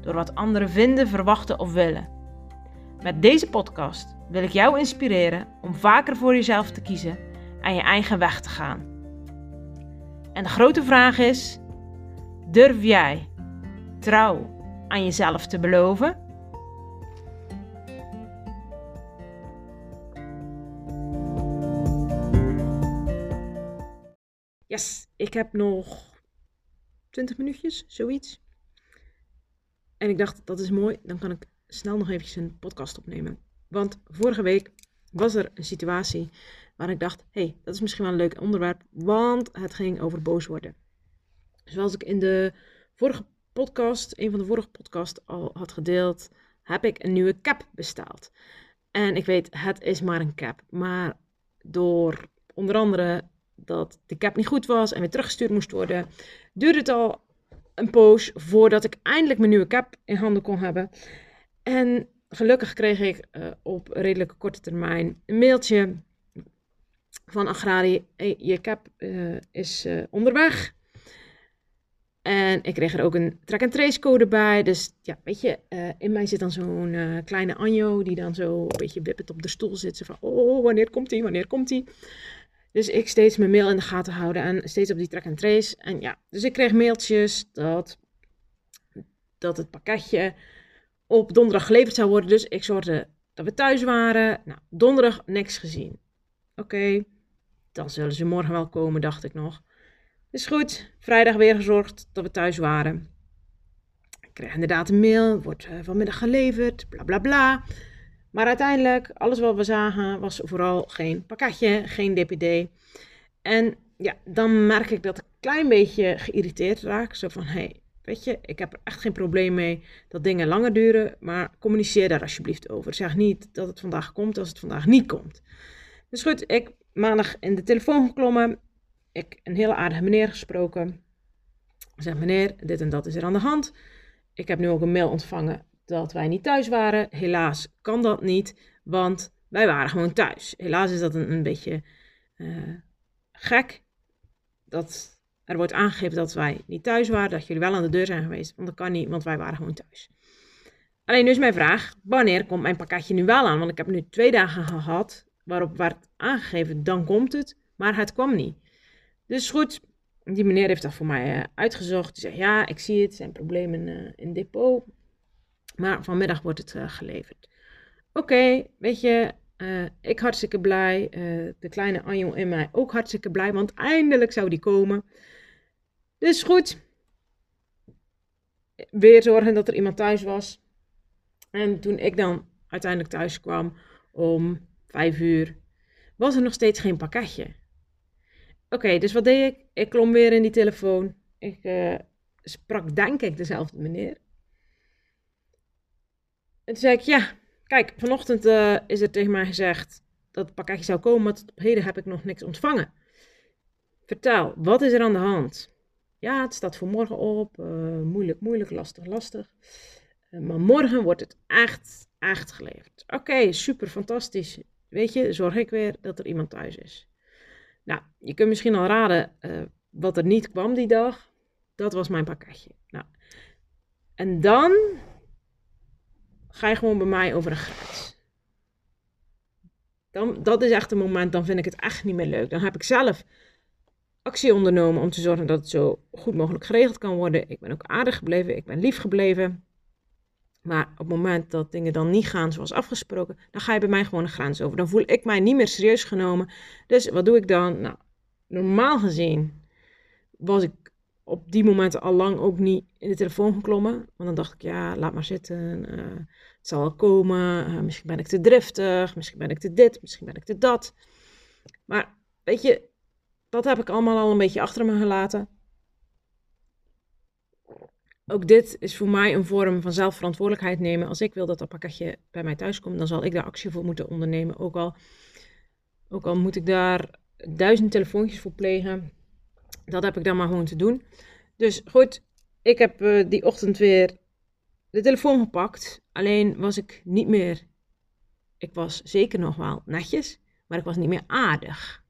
door wat anderen vinden, verwachten of willen. Met deze podcast wil ik jou inspireren om vaker voor jezelf te kiezen en je eigen weg te gaan. En de grote vraag is: durf jij trouw aan jezelf te beloven? Yes, ik heb nog 20 minuutjes, zoiets. En ik dacht, dat is mooi, dan kan ik snel nog eventjes een podcast opnemen. Want vorige week was er een situatie waar ik dacht, hey, dat is misschien wel een leuk onderwerp, want het ging over boos worden. Zoals ik in de vorige podcast, een van de vorige podcasts al had gedeeld, heb ik een nieuwe cap besteld. En ik weet, het is maar een cap. Maar door onder andere dat de cap niet goed was en weer teruggestuurd moest worden, duurde het al een poos voordat ik eindelijk mijn nieuwe cap in handen kon hebben. En gelukkig kreeg ik uh, op redelijk korte termijn een mailtje van Agrari. Je cap uh, is uh, onderweg. En ik kreeg er ook een track-and-trace code bij. Dus ja, weet je, in mij zit dan zo'n kleine Anjo die dan zo een beetje wippend op de stoel zit. Zo van, oh, wanneer komt hij, wanneer komt hij? Dus ik steeds mijn mail in de gaten houden en steeds op die track and trace. En ja, dus ik kreeg mailtjes dat, dat het pakketje op donderdag geleverd zou worden. Dus ik zorgde dat we thuis waren. Nou, donderdag niks gezien. Oké, dan zullen ze morgen wel komen, dacht ik nog. Is goed, vrijdag weer gezorgd dat we thuis waren. Ik kreeg inderdaad een mail, wordt uh, vanmiddag geleverd, bla bla bla. Maar uiteindelijk, alles wat we zagen, was vooral geen pakketje, geen DPD. En ja, dan merk ik dat ik een klein beetje geïrriteerd raak. Zo van, hé, hey, weet je, ik heb er echt geen probleem mee dat dingen langer duren. Maar communiceer daar alsjeblieft over. Zeg niet dat het vandaag komt als het vandaag niet komt. Dus goed, ik maandag in de telefoon geklommen. Ik een hele aardige meneer gesproken. Zeg, meneer, dit en dat is er aan de hand. Ik heb nu ook een mail ontvangen dat wij niet thuis waren. Helaas kan dat niet, want wij waren gewoon thuis. Helaas is dat een, een beetje uh, gek. Dat er wordt aangegeven dat wij niet thuis waren, dat jullie wel aan de deur zijn geweest. Want dat kan niet, want wij waren gewoon thuis. Alleen nu is mijn vraag, wanneer komt mijn pakketje nu wel aan? Want ik heb nu twee dagen gehad waarop werd aangegeven, dan komt het. Maar het kwam niet. Dus goed, die meneer heeft dat voor mij uh, uitgezocht. Die zegt, ja, ik zie het, zijn problemen uh, in depot. Maar vanmiddag wordt het uh, geleverd. Oké, weet je, uh, ik hartstikke blij. Uh, de kleine Anjo in mij ook hartstikke blij. Want eindelijk zou die komen. Dus goed. Weer zorgen dat er iemand thuis was. En toen ik dan uiteindelijk thuis kwam om vijf uur, was er nog steeds geen pakketje. Oké, dus wat deed ik? Ik klom weer in die telefoon. Ik sprak denk ik dezelfde meneer. En toen zei ik, ja, kijk, vanochtend uh, is er tegen mij gezegd dat het pakketje zou komen, maar tot op heden heb ik nog niks ontvangen. Vertel, wat is er aan de hand? Ja, het staat voor morgen op. Uh, moeilijk, moeilijk, lastig, lastig. Uh, maar morgen wordt het echt, echt geleverd. Oké, super, fantastisch. Weet je, zorg ik weer dat er iemand thuis is. Nou, je kunt misschien al raden wat er niet kwam die dag. Dat was mijn pakketje. Nou, en dan ga je gewoon bij mij over een grens. Dan, dat is echt een moment, dan vind ik het echt niet meer leuk. Dan heb ik zelf actie ondernomen om te zorgen dat het zo goed mogelijk geregeld kan worden. Ik ben ook aardig gebleven, ik ben lief gebleven. Maar op het moment dat dingen dan niet gaan zoals afgesproken, dan ga je bij mij gewoon een grens over. Dan voel ik mij niet meer serieus genomen. Dus wat doe ik dan? Nou, normaal gezien was ik op die momenten al lang ook niet in de telefoon geklommen. Want dan dacht ik, ja, laat maar zitten. Uh, het zal wel komen. Uh, misschien ben ik te driftig. Misschien ben ik te dit. Misschien ben ik te dat. Maar weet je, dat heb ik allemaal al een beetje achter me gelaten. ook dit is voor mij een vorm van zelfverantwoordelijkheid nemen. Als ik wil dat dat pakketje bij mij thuis komt, dan zal ik daar actie voor moeten ondernemen. Ook al, ook al moet ik daar duizend telefoontjes voor plegen. Dat heb ik dan maar gewoon te doen. Dus goed, ik heb uh, die ochtend weer de telefoon gepakt. Alleen was ik niet meer. Ik was zeker nog wel netjes, maar ik was niet meer aardig.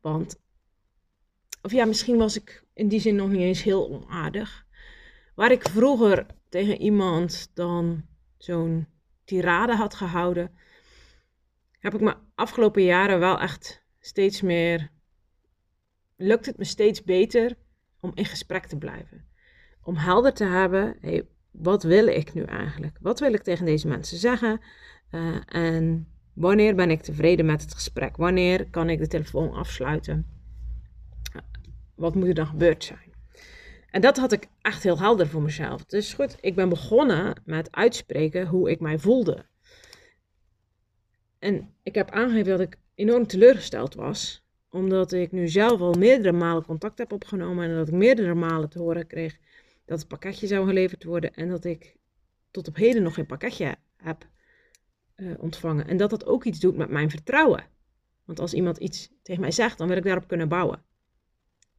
Want, of ja, misschien was ik in die zin nog niet eens heel onaardig. Waar ik vroeger tegen iemand dan zo'n tirade had gehouden, heb ik me afgelopen jaren wel echt steeds meer. Lukt het me steeds beter om in gesprek te blijven. Om helder te hebben, hey, wat wil ik nu eigenlijk? Wat wil ik tegen deze mensen zeggen? Uh, en wanneer ben ik tevreden met het gesprek? Wanneer kan ik de telefoon afsluiten? Wat moet er dan gebeurd zijn? En dat had ik echt heel helder voor mezelf. Dus goed, ik ben begonnen met uitspreken hoe ik mij voelde. En ik heb aangegeven dat ik enorm teleurgesteld was, omdat ik nu zelf al meerdere malen contact heb opgenomen en dat ik meerdere malen te horen kreeg dat het pakketje zou geleverd worden en dat ik tot op heden nog geen pakketje heb uh, ontvangen. En dat dat ook iets doet met mijn vertrouwen. Want als iemand iets tegen mij zegt, dan wil ik daarop kunnen bouwen.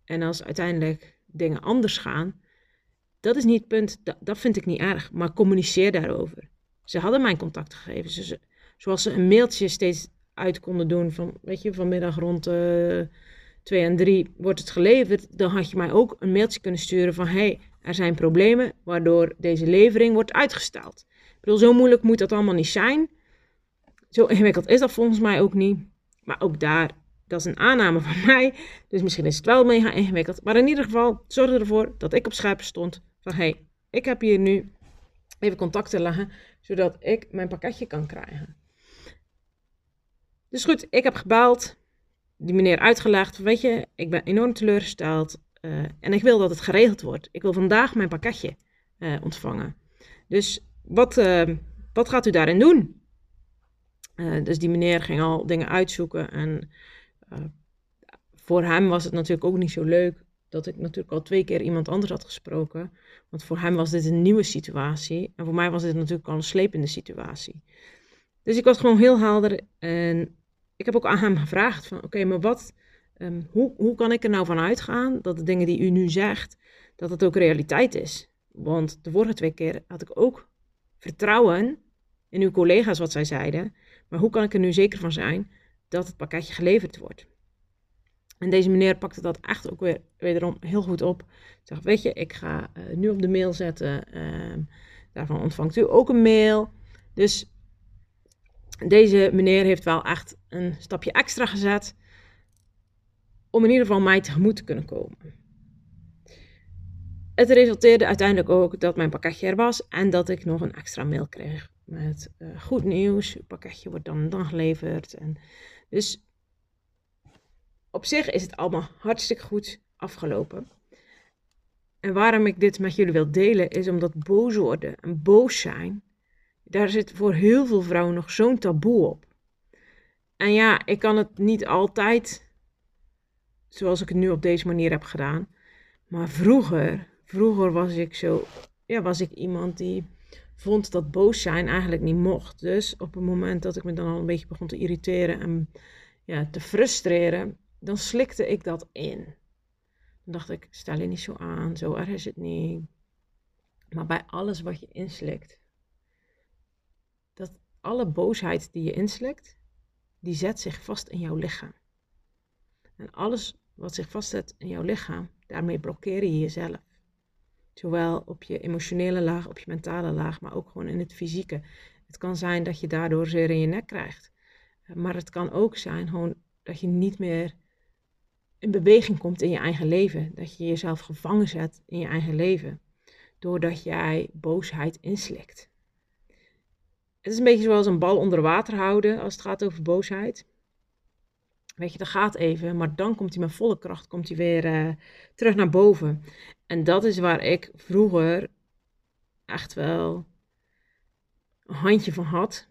En als uiteindelijk dingen anders gaan, dat is niet het punt, dat, vind ik niet erg, maar communiceer daarover. Ze hadden mijn contactgegevens, zoals ze een mailtje steeds uit konden doen van, weet je, vanmiddag rond uh, 2 en 3 wordt het geleverd, dan had je mij ook een mailtje kunnen sturen van, hey, er zijn problemen waardoor deze levering wordt uitgesteld. Ik bedoel, zo moeilijk moet dat allemaal niet zijn. Zo ingewikkeld is dat volgens mij ook niet. Maar ook daar, dat is een aanname van mij. Dus misschien is het wel mega ingewikkeld. Maar in ieder geval, zorg ervoor dat ik op scherp stond. Van hé, hey, ik heb hier nu even contact te leggen. Zodat ik mijn pakketje kan krijgen. Dus goed, ik heb gebeld. Die meneer uitgelegd. Weet je, ik ben enorm teleurgesteld. Uh, en ik wil dat het geregeld wordt. Ik wil vandaag mijn pakketje uh, ontvangen. Dus wat, uh, wat gaat u daarin doen? dus die meneer ging al dingen uitzoeken. En voor hem was het natuurlijk ook niet zo leuk dat ik natuurlijk al twee keer iemand anders had gesproken. Want voor hem was dit een nieuwe situatie. En voor mij was dit natuurlijk al een slepende situatie. Dus ik was gewoon heel helder. En ik heb ook aan hem gevraagd van oké, maar wat Ehm, hoe, hoe kan ik er nou van uitgaan dat de dingen die u nu zegt, dat het ook realiteit is? Want de vorige twee keer had ik ook vertrouwen in uw collega's wat zij zeiden. Maar hoe kan ik er nu zeker van zijn dat het pakketje geleverd wordt? En deze meneer pakte dat echt ook weer wederom heel goed op. Ik zeg, weet je, ik ga uh, nu op de mail zetten. Uh, daarvan ontvangt u ook een mail. Dus deze meneer heeft wel echt een stapje extra gezet om in ieder geval mij tegemoet te kunnen komen. Het resulteerde uiteindelijk ook dat mijn pakketje er was en dat ik nog een extra mail kreeg met uh, goed nieuws. Het pakketje wordt dan dan geleverd. En dus op zich is het allemaal hartstikke goed afgelopen. En waarom ik dit met jullie wil delen is omdat boos worden en boos zijn, daar zit voor heel veel vrouwen nog zo'n taboe op. En ja, ik kan het niet altijd zoals ik het nu op deze manier heb gedaan. Maar vroeger, vroeger was ik zo, ja, was ik iemand die vond dat boos zijn eigenlijk niet mocht. Dus op het moment dat ik me dan al een beetje begon te irriteren en ja, te frustreren, dan slikte ik dat in. Dan dacht ik, stel je niet zo aan, zo erg is het niet. Maar bij alles wat je inslikt, dat alle boosheid die je inslikt, die zet zich vast in jouw lichaam. En alles wat zich vastzet in jouw lichaam, daarmee blokkeer je jezelf. Zowel op je emotionele laag, op je mentale laag, maar ook gewoon in het fysieke. Het kan zijn dat je daardoor zeer in je nek krijgt. Maar het kan ook zijn gewoon dat je niet meer in beweging komt in je eigen leven. Dat je jezelf gevangen zet in je eigen leven. Doordat jij boosheid inslikt. Het is een beetje zoals een bal onder water houden als het gaat over boosheid. Weet je, dat gaat even, maar dan komt hij met volle kracht komt hij weer uh, terug naar boven. En dat is waar ik vroeger echt wel een handje van had.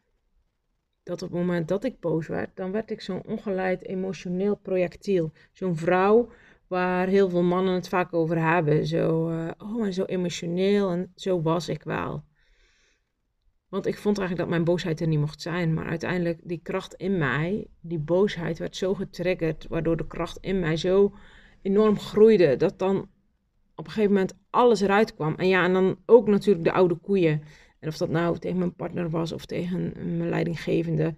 Dat op het moment dat ik boos werd, dan werd ik zo'n ongeleid emotioneel projectiel. Zo'n vrouw waar heel veel mannen het vaak over hebben. Zo, uh, oh, en zo emotioneel en zo was ik wel. Want ik vond eigenlijk dat mijn boosheid er niet mocht zijn. Maar uiteindelijk, die kracht in mij, die boosheid werd zo getriggerd, waardoor de kracht in mij zo enorm groeide, dat dan op een gegeven moment alles eruit kwam. En ja, en dan ook natuurlijk de oude koeien. En of dat nou tegen mijn partner was of tegen mijn leidinggevende.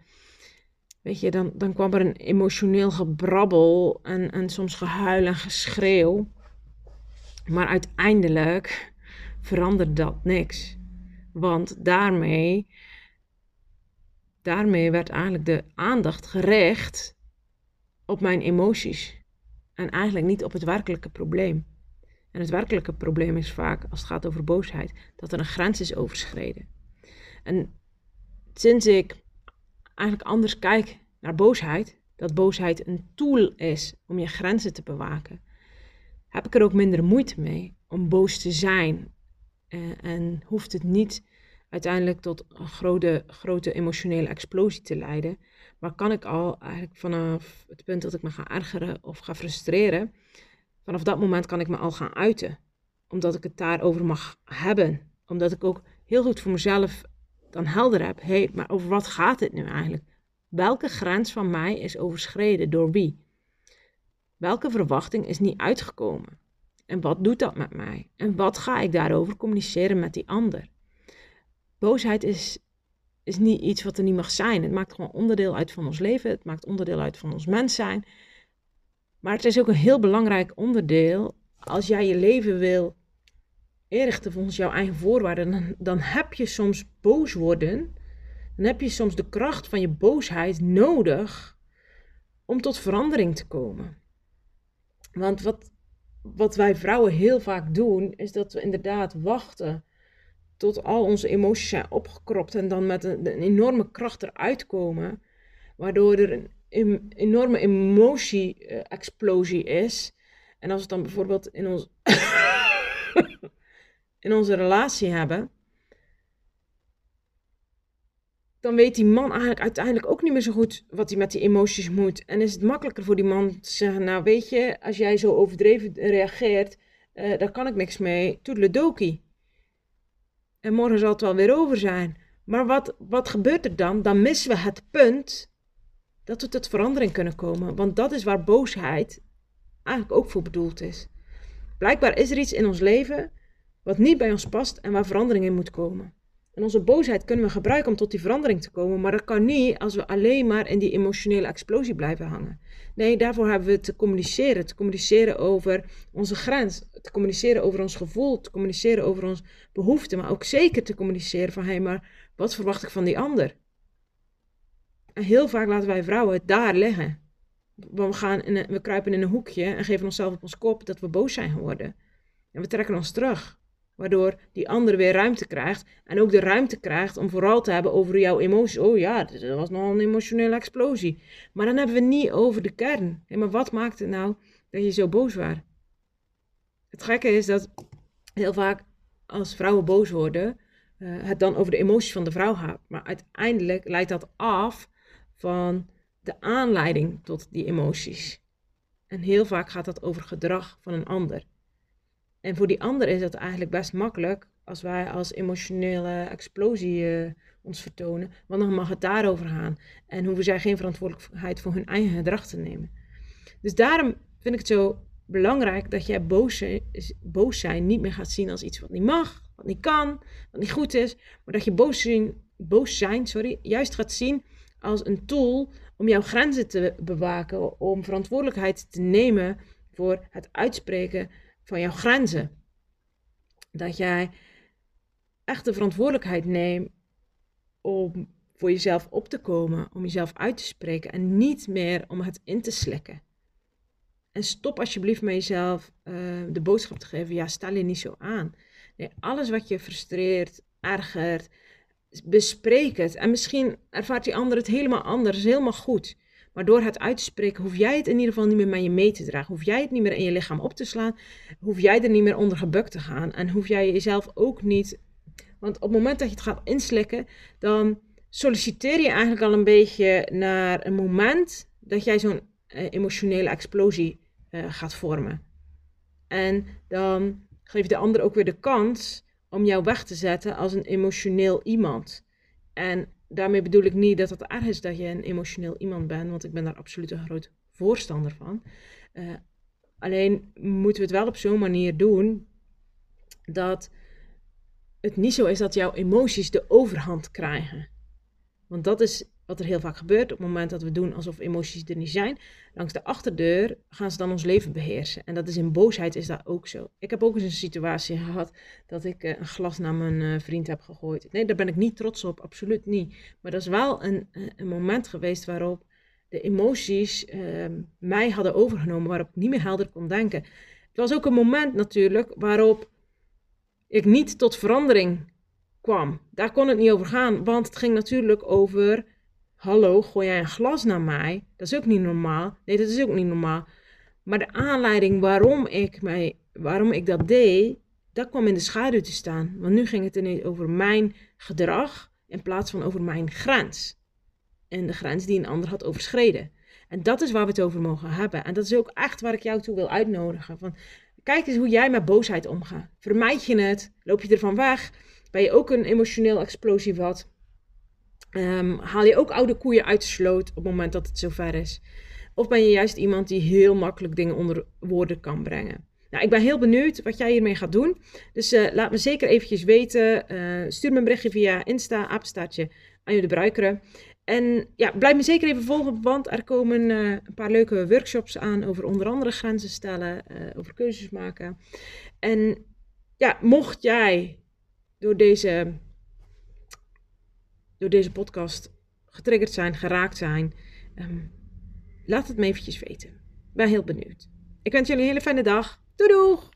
Weet je, dan, dan kwam er een emotioneel gebrabbel en, en soms gehuil en geschreeuw. Maar uiteindelijk veranderde dat niks. Want daarmee, daarmee werd eigenlijk de aandacht gericht op mijn emoties. En eigenlijk niet op het werkelijke probleem. En het werkelijke probleem is vaak, als het gaat over boosheid, dat er een grens is overschreden. En sinds ik eigenlijk anders kijk naar boosheid, dat boosheid een tool is om je grenzen te bewaken, heb ik er ook minder moeite mee om boos te zijn. Eh, en hoeft het niet uiteindelijk tot een grote, grote emotionele explosie te leiden. Maar kan ik al eigenlijk vanaf het punt dat ik me ga ergeren of ga frustreren, vanaf dat moment kan ik me al gaan uiten. Omdat ik het daarover mag hebben. Omdat ik ook heel goed voor mezelf dan helder heb. Hé, hey, maar over wat gaat het nu eigenlijk? Welke grens van mij is overschreden door wie? Welke verwachting is niet uitgekomen? En wat doet dat met mij? En wat ga ik daarover communiceren met die ander? Boosheid is, is niet iets wat er niet mag zijn. Het maakt gewoon onderdeel uit van ons leven. Het maakt onderdeel uit van ons mens zijn. Maar het is ook een heel belangrijk onderdeel. Als jij je leven wil inrichten volgens jouw eigen voorwaarden, dan, dan heb je soms boos worden. Dan heb je soms de kracht van je boosheid nodig om tot verandering te komen. Want wat, wat wij vrouwen heel vaak doen, is dat we inderdaad wachten tot al onze emoties zijn opgekropt en dan met een, enorme kracht eruit komen, waardoor er een enorme emotie-explosie is. En als we het dan bijvoorbeeld in, ons in onze relatie hebben, dan weet die man eigenlijk uiteindelijk ook niet meer zo goed wat hij met die emoties moet. En is het makkelijker voor die man te zeggen, nou weet je, als jij zo overdreven reageert, uh, daar kan ik niks mee, toedeledokie. En morgen zal het wel weer over zijn. Maar wat, wat gebeurt er dan? Dan missen we het punt dat we tot verandering kunnen komen. Want dat is waar boosheid eigenlijk ook voor bedoeld is. Blijkbaar is er iets in ons leven wat niet bij ons past en waar verandering in moet komen. En onze boosheid kunnen we gebruiken om tot die verandering te komen, maar dat kan niet als we alleen maar in die emotionele explosie blijven hangen. Nee, daarvoor hebben we te communiceren. Te communiceren over onze grens, te communiceren over ons gevoel, te communiceren over onze behoeften, maar ook zeker te communiceren van hé, hey, maar wat verwacht ik van die ander? En heel vaak laten wij vrouwen het daar leggen. We, gaan in we kruipen in een hoekje en geven onszelf op ons kop dat we boos zijn geworden. En we trekken ons terug. Waardoor die andere weer ruimte krijgt. En ook de ruimte krijgt om vooral te hebben over jouw emoties. Oh ja, dat was nogal een emotionele explosie. Maar dan hebben we niet over de kern. Hey, maar wat maakt het nou dat je zo boos was? Het gekke is dat heel vaak als vrouwen boos worden, uh, het dan over de emoties van de vrouw gaat. Maar uiteindelijk leidt dat af van de aanleiding tot die emoties. En heel vaak gaat dat over gedrag van een ander. En voor die ander is dat eigenlijk best makkelijk als wij als emotionele explosie uh, ons vertonen, want dan mag het daarover gaan. En hoeven zij geen verantwoordelijkheid voor hun eigen gedrag te nemen. Dus daarom vind ik het zo belangrijk dat jij boos, boos zijn niet meer gaat zien als iets wat niet mag, wat niet kan, wat niet goed is, maar dat je boos zijn, boos zijn sorry, juist gaat zien als een tool om jouw grenzen te bewaken, om verantwoordelijkheid te nemen voor het uitspreken van jouw grenzen. Dat jij echt de verantwoordelijkheid neemt om voor jezelf op te komen, om jezelf uit te spreken en niet meer om het in te slikken. En stop alsjeblieft met jezelf uh, de boodschap te geven, ja, stel je niet zo aan. Nee, alles wat je frustreert, ergert, bespreek het. En misschien ervaart die ander het helemaal anders, helemaal goed. Maar door het uit te spreken, hoef jij het in ieder geval niet meer met je mee te dragen. Hoef jij het niet meer in je lichaam op te slaan. Hoef jij er niet meer onder gebukt te gaan. En hoef jij jezelf ook niet. Want op het moment dat je het gaat inslikken, dan solliciteer je eigenlijk al een beetje naar een moment dat jij zo'n eh, emotionele explosie gaat vormen. En dan geef je de ander ook weer de kans om jou weg te zetten als een emotioneel iemand. En daarmee bedoel ik niet dat het erg is dat je een emotioneel iemand bent, want ik ben daar absoluut een groot voorstander van. Uh, alleen moeten we het wel op zo'n manier doen dat het niet zo is dat jouw emoties de overhand krijgen. Want dat is wat er heel vaak gebeurt op het moment dat we doen alsof emoties er niet zijn. Langs de achterdeur gaan ze dan ons leven beheersen. En dat is in boosheid is dat ook zo. Ik heb ook eens een situatie gehad dat ik eh, een glas naar mijn eh, vriend heb gegooid. Nee, daar ben ik niet trots op, absoluut niet. Maar dat is wel een, eh, een moment geweest waarop de emoties ehm, mij hadden overgenomen, waarop ik niet meer helder kon denken. Het was ook een moment natuurlijk waarop ik niet tot verandering kwam. Daar kon het niet over gaan, want het ging natuurlijk over: hallo, gooi jij een glas naar mij? Dat is ook niet normaal. Nee, dat is ook niet normaal. Maar de aanleiding waarom ik, mij, waarom ik dat deed, dat kwam in de schaduw te staan. Want nu ging het ineens over mijn gedrag in plaats van over mijn grens. En de grens die een ander had overschreden. En dat is waar we het over mogen hebben. En dat is ook echt waar ik jou toe wil uitnodigen. Van, kijk eens hoe jij met boosheid omgaat. Vermijd je het? Loop je ervan weg? Ben je ook een emotioneel explosief wat? Um, haal je ook oude koeien uit de sloot op het moment dat het zover is? Of ben je juist iemand die heel makkelijk dingen onder woorden kan brengen? Nou, ik ben heel benieuwd wat jij hiermee gaat doen. Dus uh, laat me zeker eventjes weten. Uh, stuur me een berichtje via Insta, apenstaartje, Anje de Bruikeren. En ja, blijf me zeker even volgen, want er komen uh, een paar leuke workshops aan over onder andere grenzen stellen, over keuzes maken. En ja, mocht jij door deze, door deze podcast getriggerd zijn, geraakt zijn, um, laat het me eventjes weten. Ik ben heel benieuwd. Ik wens jullie een hele fijne dag. Doei doeg!